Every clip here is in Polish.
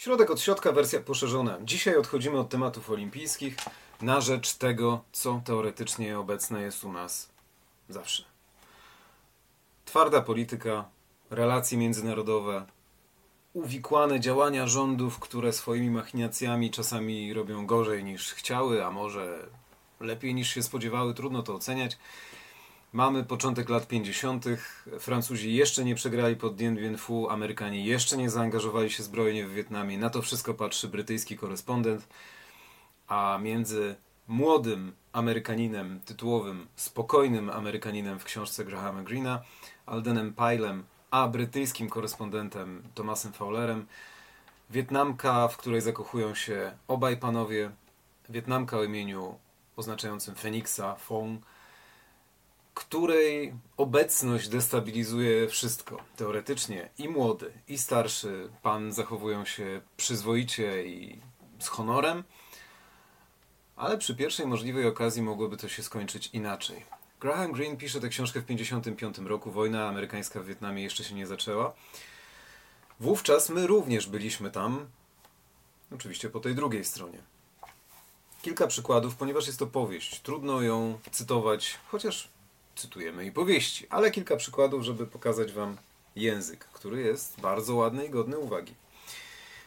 Środek od środka, wersja poszerzona. Dzisiaj odchodzimy od tematów olimpijskich na rzecz tego, co teoretycznie obecne jest u nas zawsze. Twarda polityka, relacje międzynarodowe, uwikłane działania rządów, które swoimi machinacjami czasami robią gorzej niż chciały, a może lepiej niż się spodziewały, trudno to oceniać. Mamy początek lat 50. Francuzi jeszcze nie przegrali pod Dien Bien Phu, Amerykanie jeszcze nie zaangażowali się zbrojnie w Wietnamie. Na to wszystko patrzy brytyjski korespondent, a między młodym Amerykaninem tytułowym, spokojnym Amerykaninem w książce Grahama Greena, Aldenem Pylem, a brytyjskim korespondentem Thomasem Fowlerem, Wietnamka, w której zakochują się obaj panowie, Wietnamka o imieniu oznaczającym Feniksa, Fong, której obecność destabilizuje wszystko. Teoretycznie i młody, i starszy pan zachowują się przyzwoicie i z honorem, ale przy pierwszej możliwej okazji mogłoby to się skończyć inaczej. Graham Greene pisze tę książkę w 1955 roku. Wojna amerykańska w Wietnamie jeszcze się nie zaczęła. Wówczas my również byliśmy tam, oczywiście po tej drugiej stronie. Kilka przykładów, ponieważ jest to powieść. Trudno ją cytować, chociaż cytujemy i powieści, ale kilka przykładów, żeby pokazać Wam język, który jest bardzo ładny i godny uwagi.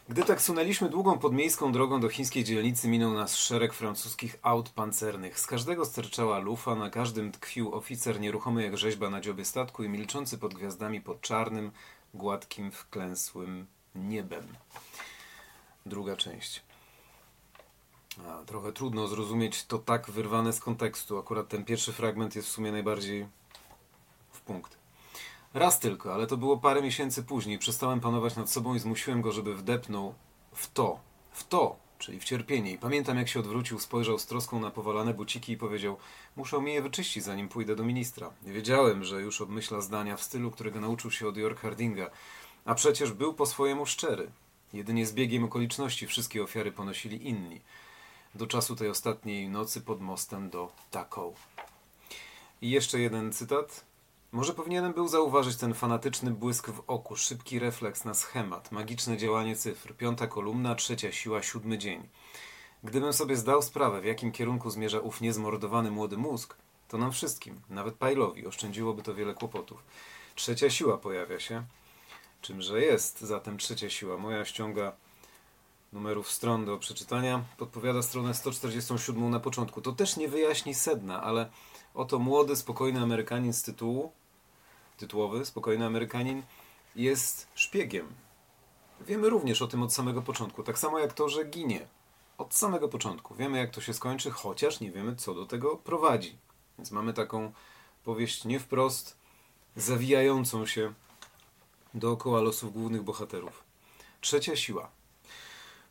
Gdy tak sunęliśmy długą podmiejską drogą do chińskiej dzielnicy, minął nas szereg francuskich aut pancernych. Z każdego sterczała lufa, na każdym tkwił oficer nieruchomy jak rzeźba na dziobie statku i milczący pod gwiazdami pod czarnym, gładkim, wklęsłym niebem. Druga część. A, trochę trudno zrozumieć to tak wyrwane z kontekstu. Akurat ten pierwszy fragment jest w sumie najbardziej w punkt. Raz tylko, ale to było parę miesięcy później. Przestałem panować nad sobą i zmusiłem go, żeby wdepnął w to, w to, czyli w cierpienie. I pamiętam, jak się odwrócił, spojrzał z troską na powalane buciki i powiedział: Muszę mi je wyczyścić, zanim pójdę do ministra. Wiedziałem, że już obmyśla zdania w stylu, którego nauczył się od York Hardinga, a przecież był po swojemu szczery. Jedynie z biegiem okoliczności wszystkie ofiary ponosili inni. Do czasu tej ostatniej nocy pod mostem do Taką. I jeszcze jeden cytat. Może powinienem był zauważyć ten fanatyczny błysk w oku, szybki refleks na schemat, magiczne działanie cyfr, piąta kolumna, trzecia siła, siódmy dzień. Gdybym sobie zdał sprawę, w jakim kierunku zmierza ów niezmordowany młody mózg, to nam wszystkim, nawet Pajlowi, oszczędziłoby to wiele kłopotów. Trzecia siła pojawia się. Czymże jest zatem trzecia siła? Moja ściąga numerów stron do przeczytania podpowiada stronę 147 na początku. To też nie wyjaśni sedna, ale oto młody, spokojny Amerykanin z tytułu tytułowy, Spokojny Amerykanin, jest szpiegiem. Wiemy również o tym od samego początku. Tak samo jak to, że ginie. Od samego początku. Wiemy, jak to się skończy, chociaż nie wiemy, co do tego prowadzi. Więc mamy taką powieść nie wprost zawijającą się dookoła losów głównych bohaterów. Trzecia siła.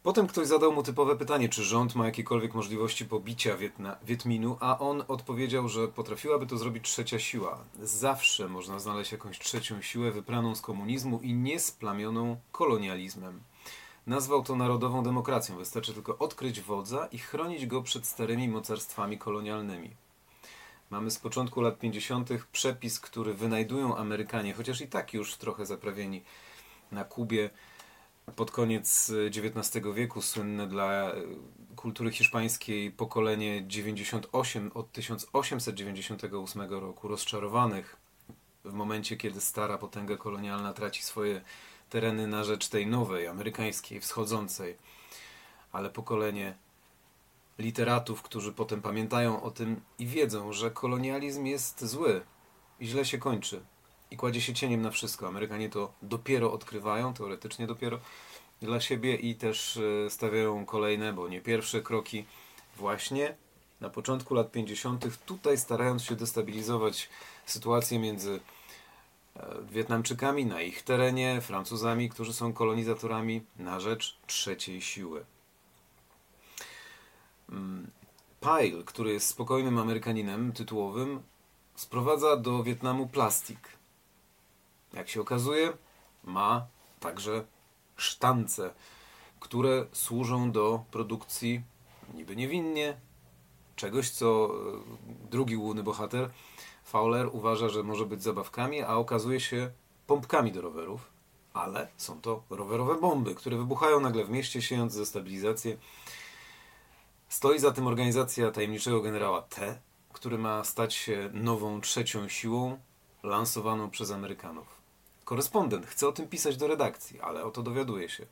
Potem ktoś zadał mu typowe pytanie, czy rząd ma jakiekolwiek możliwości pobicia Wietna, Wietminu, a on odpowiedział, że potrafiłaby to zrobić trzecia siła. Zawsze można znaleźć jakąś trzecią siłę wypraną z komunizmu i niesplamioną kolonializmem. Nazwał to narodową demokracją. Wystarczy tylko odkryć wodza i chronić go przed starymi mocarstwami kolonialnymi. Mamy z początku lat 50. przepis, który wynajdują Amerykanie, chociaż i tak już trochę zaprawieni na Kubie, pod koniec XIX wieku słynne dla e, kultury hiszpańskiej pokolenie 98 od 1898 roku rozczarowanych w momencie, kiedy stara potęga kolonialna traci swoje tereny na rzecz tej nowej, amerykańskiej, wschodzącej. Ale pokolenie literatów, którzy potem pamiętają o tym i wiedzą, że kolonializm jest zły i źle się kończy i kładzie się cieniem na wszystko. Amerykanie to dopiero odkrywają, teoretycznie dopiero dla siebie i też e, stawiają kolejne, bo nie pierwsze kroki właśnie na początku lat 50. tutaj starając się destabilizować sytuację między e, Wietnamczykami na ich terenie, Francuzami, którzy są kolonizatorami na rzecz trzeciej siły. Mm, Pyle, który jest spokojnym Amerykaninem tytułowym, sprowadza do Wietnamu plastik jak się okazuje, ma także sztance, które służą do produkcji niby niewinnie czegoś, co e, drugi główny bohater, Fowler, uważa, że może być zabawkami, a okazuje się pompkami do rowerów. ale są to rowerowe bomby, które wybuchają nagle w mieście, siejąc destabilizację. Stoi za tym organizacja tajemniczego generała T, który ma stać się nową trzecią siłą lansowaną przez Amerykanów. Korespondent chce o tym pisać do redakcji, ale oto dowiaduje się.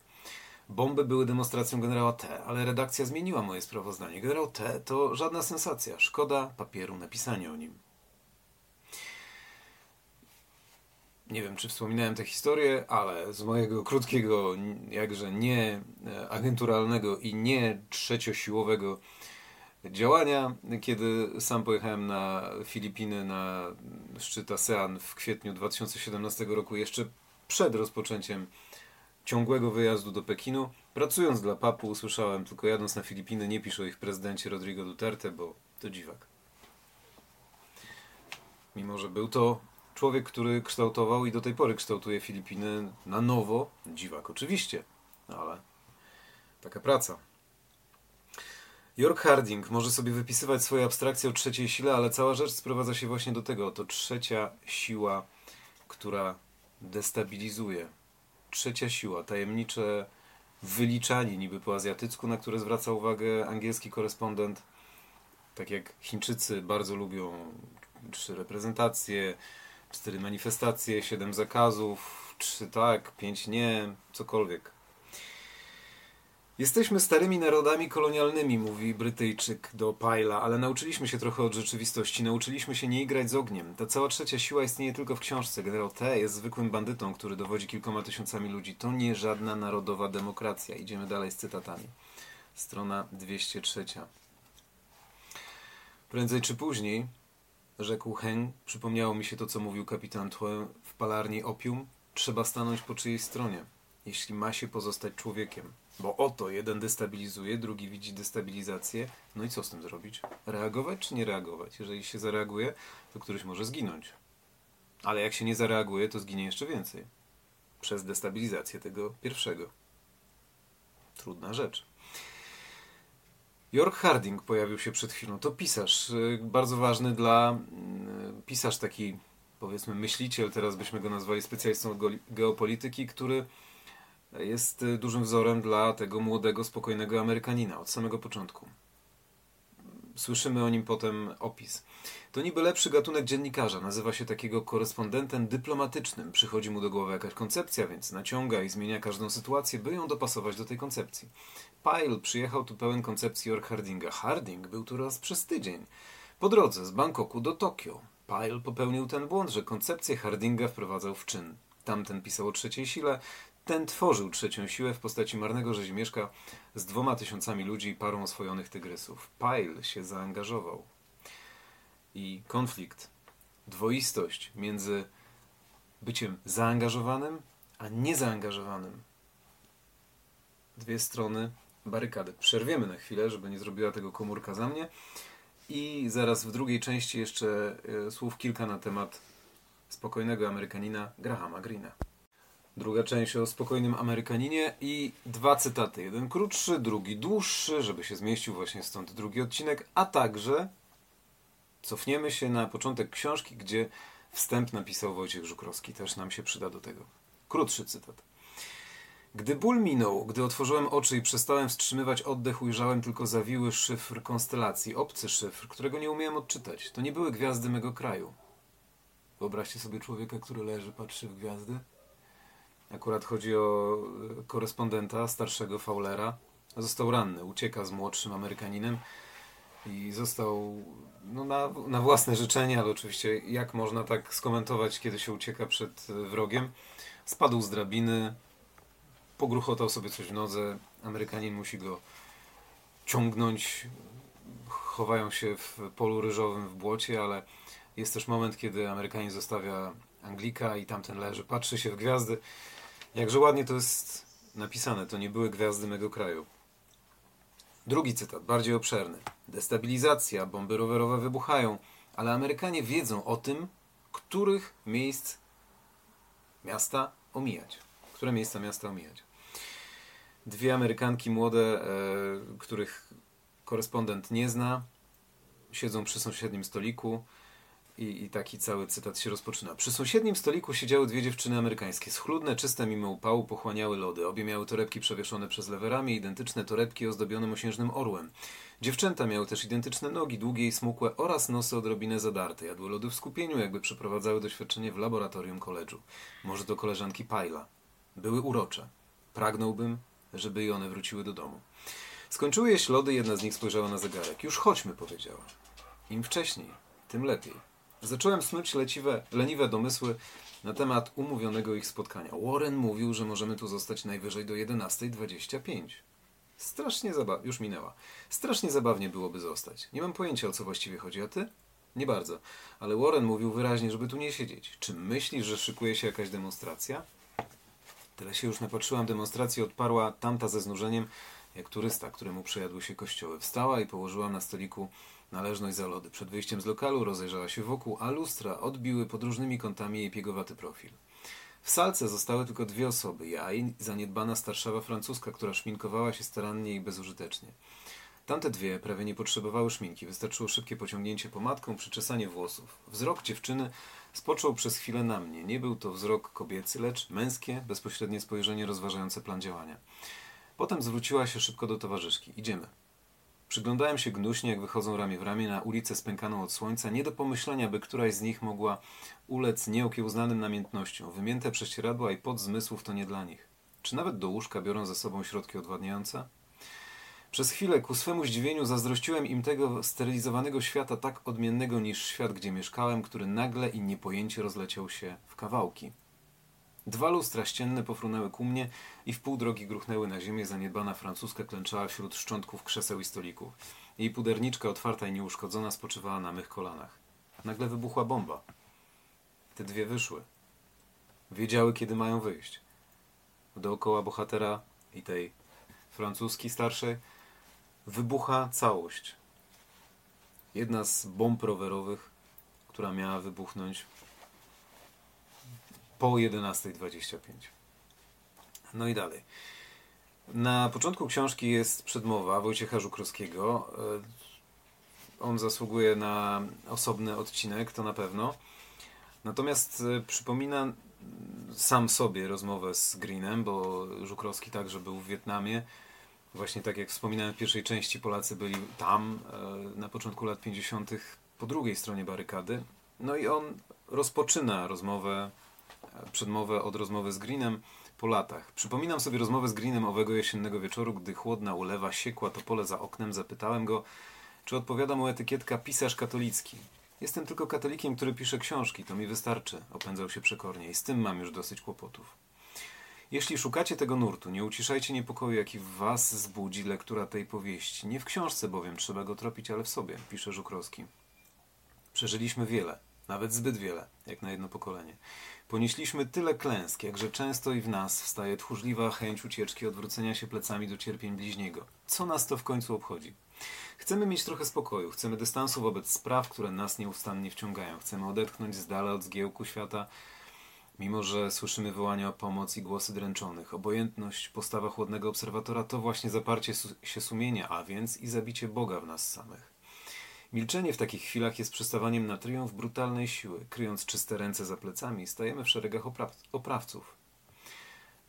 Bomby były demonstracją generała T, ale redakcja zmieniła moje sprawozdanie. Generał T to żadna sensacja. Szkoda papieru napisania o nim. Nie wiem, czy wspominałem tę historię, ale z mojego krótkiego, jakże nie e, agenturalnego i nie trzeciosiłowego działania, kiedy sam pojechałem na Filipiny na szczyt ASEAN w kwietniu 2017 roku, jeszcze przed rozpoczęciem ciągłego wyjazdu do Pekinu. Pracując dla papu usłyszałem, tylko jadąc na Filipiny, nie pisz o ich prezydencie Rodrigo Duterte, bo to dziwak. Mimo, że był to człowiek, który kształtował i do tej pory kształtuje Filipiny na nowo. Dziwak oczywiście, ale taka praca. York Harding może sobie wypisywać swoje abstrakcje o trzeciej sile, ale cała rzecz sprowadza się właśnie do tego. To trzecia siła, która destabilizuje. Trzecia siła, tajemnicze wyliczanie niby po azjatycku, na które zwraca uwagę angielski korespondent. Tak jak Chińczycy bardzo lubią trzy reprezentacje, cztery manifestacje, siedem zakazów, trzy tak, pięć nie, cokolwiek. Jesteśmy starymi narodami kolonialnymi, mówi Brytyjczyk do Pajla, ale nauczyliśmy się trochę od rzeczywistości, nauczyliśmy się nie igrać z ogniem. Ta cała trzecia siła istnieje tylko w książce. Generał T jest zwykłym bandytą, który dowodzi kilkoma tysiącami ludzi. To nie żadna narodowa demokracja. Idziemy dalej z cytatami. Strona 203. Prędzej czy później, rzekł Heng, przypomniało mi się to, co mówił kapitan Tue w palarni Opium, trzeba stanąć po czyjejś stronie, jeśli ma się pozostać człowiekiem. Bo oto jeden destabilizuje, drugi widzi destabilizację. No i co z tym zrobić? Reagować czy nie reagować? Jeżeli się zareaguje, to któryś może zginąć. Ale jak się nie zareaguje, to zginie jeszcze więcej. Przez destabilizację tego pierwszego. Trudna rzecz. York Harding pojawił się przed chwilą. To pisarz, y, bardzo ważny dla y, pisarz taki, powiedzmy, myśliciel, teraz byśmy go nazwali specjalistą geopolityki, który jest y, dużym wzorem dla tego młodego, spokojnego Amerykanina od samego początku. Słyszymy o nim potem opis. To niby lepszy gatunek dziennikarza. Nazywa się takiego korespondentem dyplomatycznym. Przychodzi mu do głowy jakaś koncepcja, więc naciąga i zmienia każdą sytuację, by ją dopasować do tej koncepcji. Pyle przyjechał tu pełen koncepcji York Hardinga. Harding był tu raz przez tydzień. Po drodze z Bangkoku do Tokio. Pyle popełnił ten błąd, że koncepcję Hardinga wprowadzał w czyn. Tamten pisał o trzeciej sile, ten tworzył trzecią siłę w postaci marnego rzezimieszka z dwoma tysiącami ludzi i parą oswojonych tygrysów. Pyle się zaangażował. I konflikt, dwoistość między byciem zaangażowanym a niezaangażowanym. Dwie strony barykady. Przerwiemy na chwilę, żeby nie zrobiła tego komórka za mnie. I zaraz w drugiej części jeszcze e, słów kilka na temat spokojnego Amerykanina Grahama Greena. Druga część o spokojnym Amerykaninie i dwa cytaty. Jeden krótszy, drugi dłuższy, żeby się zmieścił właśnie stąd drugi odcinek, a także cofniemy się na początek książki, gdzie wstęp napisał Wojciech Żukrowski. Też nam się przyda do tego. Krótszy cytat. Gdy ból minął, gdy otworzyłem oczy i przestałem wstrzymywać oddech, ujrzałem tylko zawiły szyfr konstelacji, obcy szyfr, którego nie umiałem odczytać. To nie były gwiazdy mego kraju. Wyobraźcie sobie człowieka, który leży, patrzy w gwiazdy. Akurat chodzi o e, korespondenta, starszego Fowlera. Został ranny, ucieka z młodszym Amerykaninem i został no, na, na własne życzenie, ale oczywiście jak można tak skomentować, kiedy się ucieka przed wrogiem. Spadł z drabiny, pogruchotał sobie coś w nodze. Amerykanin musi go ciągnąć. Chowają się w polu ryżowym w błocie, ale jest też moment, kiedy Amerykanin zostawia Anglika i tamten leży, patrzy się w gwiazdy. Jakże ładnie to jest napisane. To nie były gwiazdy mego kraju. Drugi cytat, bardziej obszerny. Destabilizacja, bomby rowerowe wybuchają, ale Amerykanie wiedzą o tym, których miejsc miasta omijać. Które miejsca miasta omijać dwie Amerykanki młode, e, których korespondent nie zna, siedzą przy sąsiednim stoliku I, I taki cały cytat się rozpoczyna. Przy sąsiednim stoliku siedziały dwie dziewczyny amerykańskie. Schludne, czyste mimo upału pochłaniały lody. Obie miały torebki przewieszone przez lewe ramię, identyczne torebki ozdobione mosiężnym orłem. Dziewczęta miały też identyczne nogi, długie i smukłe oraz nosy odrobinę zadarte. Jadły lody w skupieniu, jakby przeprowadzały doświadczenie w laboratorium koledżu. Może to koleżanki Pajla. Były urocze. Pragnąłbym, żeby i one wróciły do domu. Skończyły jeść lody, jedna z nich spojrzała na zegarek. Już chodźmy, powiedziała. Im wcześniej, tym lepiej. Zacząłem snuć leciwe, leniwe domysły na temat umówionego ich spotkania. Warren mówił, że możemy tu zostać najwyżej do 11.25. Strasznie zabawnie, już minęła. Strasznie zabawnie byłoby zostać. Nie mam pojęcia o co właściwie chodzi, a ty? Nie bardzo. Ale Warren mówił wyraźnie, żeby tu nie siedzieć. Czy myślisz, że szykuje się jakaś demonstracja? Tyle się już napatrzyłam demonstracji, odparła tamta ze znużeniem, jak turysta, któremu przejadły się kościoły. Wstała i położyła na stoliku należność za lody. Przed wyjściem z lokalu rozejrzała się wokół, a lustra odbiły pod różnymi kątami jej piegowaty profil. W salce zostały tylko dwie osoby, ja i zaniedbana starszawa francuska, która szminkowała się starannie i bezużytecznie. Tamte dwie prawie nie potrzebowały szminki, wystarczyło szybkie pociągnięcie pomadką, przyczesanie włosów. Wzrok dziewczyny spoczął przez chwilę na mnie. Nie był to wzrok kobiecy, lecz męskie, bezpośrednie spojrzenie rozważające plan działania. Potem zwróciła się szybko do towarzyszki. Idziemy. Przyglądałem się gnuśnie, jak wychodzą ramię w ramię na ulicę spękaną od słońca, nie do pomyślenia, by któraś z nich mogła ulec nieokiełznanym namiętnością. Wymięte prześcieradła i pod zmysłów to nie dla nich. Czy nawet do łóżka biorą ze sobą środki odwadniające? Przez chwilę ku swemu zdziwieniu zazdrościłem im tego sterylizowanego świata tak odmiennego niż świat, gdzie mieszkałem, który nagle i niepojęcie rozleciał się w kawałki. Dwa lustra ścienne pofrunęły ku mnie i w pół drogi gruchnęły na ziemię. Zaniedbana francuska klęczała wśród szczątków krzeseł i stolików. Jej puderniczka otwarta i nieuszkodzona spoczywała na mych kolanach. Nagle wybuchła bomba. Te dwie wyszły. Wiedziały, kiedy mają wyjść. Dookoła bohatera i tej francuskiej starszej wybucha całość. Jedna z bomb rowerowych, która miała wybuchnąć po 11.25. No i dalej. Na początku książki jest przedmowa Wojciecha Żukrowskiego. E, on zasługuje na osobny odcinek, to na pewno. Natomiast e, przypomina sam sobie rozmowę z Greenem, bo Żukrowski także był w Wietnamie. Właśnie tak jak wspominałem w pierwszej części, Polacy byli tam e, na początku lat 50. po drugiej stronie barykady. No i on rozpoczyna rozmowę przedmowę od rozmowy z Greenem po latach. Przypominam sobie rozmowę z Greenem owego jesiennego wieczoru, gdy chłodna ulewa siekła to pole za oknem. Zapytałem go, czy odpowiada mu etykietka pisarz katolicki. Jestem tylko katolikiem, który pisze książki, to mi wystarczy, opędzał się przekornie i z tym mam już dosyć kłopotów. Jeśli szukacie tego nurtu, nie uciszajcie niepokoju, jaki w was zbudzi lektura tej powieści. Nie w książce bowiem, trzeba go tropić, ale w sobie, pisze Żukrowski. Przeżyliśmy wiele, nawet zbyt wiele, jak na jedno pokolenie. Ponieśliśmy tyle klęsk, jakże często i w nas wstaje tchórzliwa chęć ucieczki, odwrócenia się plecami do cierpień bliźniego. Co nas to w końcu obchodzi? Chcemy mieć trochę spokoju, chcemy dystansu wobec spraw, które nas nieustannie wciągają. Chcemy odetchnąć z dala od zgiełku świata, mimo że słyszymy wołania o pomoc i głosy dręczonych. Obojętność, postawa chłodnego obserwatora to właśnie zaparcie się sumienia, a więc i zabicie Boga w nas samych. Milczenie w takich chwilach jest przystawaniem na triumf brutalnej siły. Kryjąc czyste ręce za plecami, stajemy w szeregach opraw oprawców.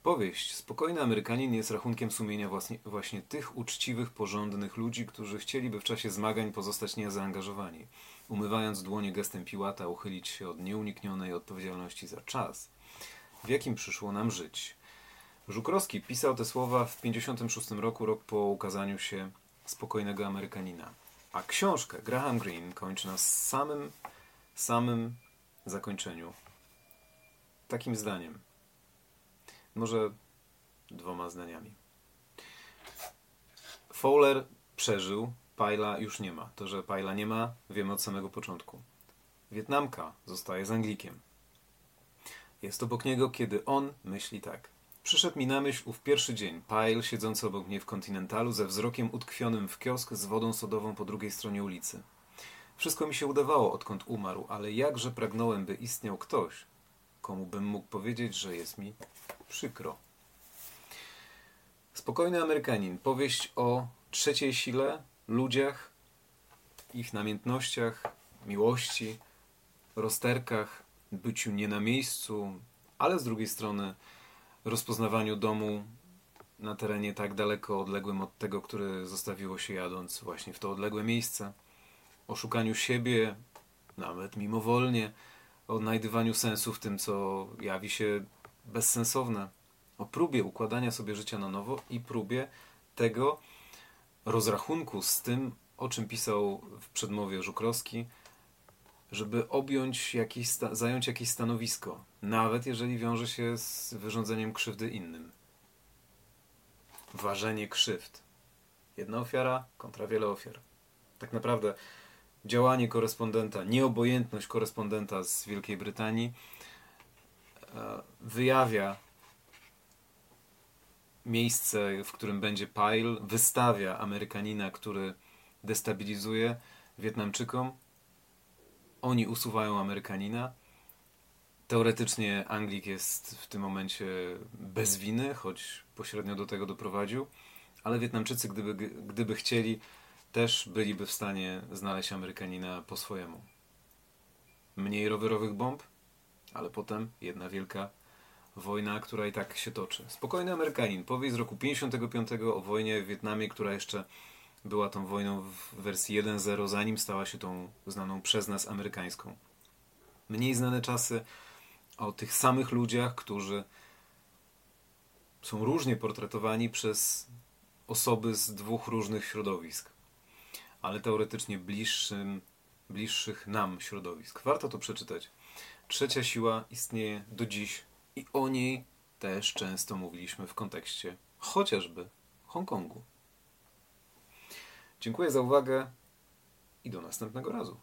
Powieść Spokojny Amerykanin jest rachunkiem sumienia właśnie, właśnie tych uczciwych, porządnych ludzi, którzy chcieliby w czasie zmagań pozostać niezaangażowani, umywając dłonie gestem piłata, uchylić się od nieuniknionej odpowiedzialności za czas, w jakim przyszło nam żyć. Żukrowski pisał te słowa w 1956 roku, rok po ukazaniu się Spokojnego Amerykanina. A książkę Graham Greene kończy na samym, samym zakończeniu. Takim zdaniem. Może dwoma zdaniami. Fowler przeżył, Pajla już nie ma. To, że Pajla nie ma, wiemy od samego początku. Wietnamka zostaje z Anglikiem. Jest obok niego, kiedy on myśli tak. Przyszedł mi na myśl ów pierwszy dzień. Pyle siedzący obok mnie w kontynentalu ze wzrokiem utkwionym w kiosk z wodą sodową po drugiej stronie ulicy. Wszystko mi się udawało, odkąd umarł, ale jakże pragnąłem, by istniał ktoś, komu bym mógł powiedzieć, że jest mi przykro. Spokojny Amerykanin. Powieść o trzeciej sile, ludziach, ich namiętnościach, miłości, rozterkach, byciu nie na miejscu, ale z drugiej strony rozpoznawaniu domu na terenie tak daleko odległym od tego, który zostawiło się jadąc właśnie w to odległe miejsce, o szukaniu siebie, nawet mimowolnie, o odnajdywaniu sensu w tym, co jawi się bezsensowne, o próbie układania sobie życia na nowo i próbie tego rozrachunku z tym, o czym pisał w przedmowie Żukrowski, żeby objąć jakieś, zająć jakieś stanowisko, nawet jeżeli wiąże się z wyrządzeniem krzywdy innym. Ważenie krzywd. Jedna ofiara kontra wiele ofiar. Tak naprawdę działanie korespondenta, nieobojętność korespondenta z Wielkiej Brytanii e, wyjawia miejsce, w którym będzie Pyle, wystawia Amerykanina, który destabilizuje Wietnamczykom. Oni usuwają Amerykanina. Teoretycznie Anglik jest w tym momencie bez winy, choć pośrednio do tego doprowadził, ale Wietnamczycy, gdyby, gdyby chcieli, też byliby w stanie znaleźć Amerykanina po swojemu. Mniej rowerowych bomb, ale potem jedna wielka wojna, która i tak się toczy. Spokojny Amerykanin, powieść z roku 55 o wojnie w Wietnamie, która jeszcze była tą wojną w wersji 1.0, zanim stała się tą znaną przez nas amerykańską. Mniej znane czasy o tych samych ludziach, którzy są różnie portretowani przez osoby z dwóch różnych środowisk, ale teoretycznie bliższym, bliższych nam środowisk. Warto to przeczytać. Trzecia siła istnieje do dziś i o niej też często mówiliśmy w kontekście chociażby Hongkongu. Dziękuję za uwagę i do następnego razu.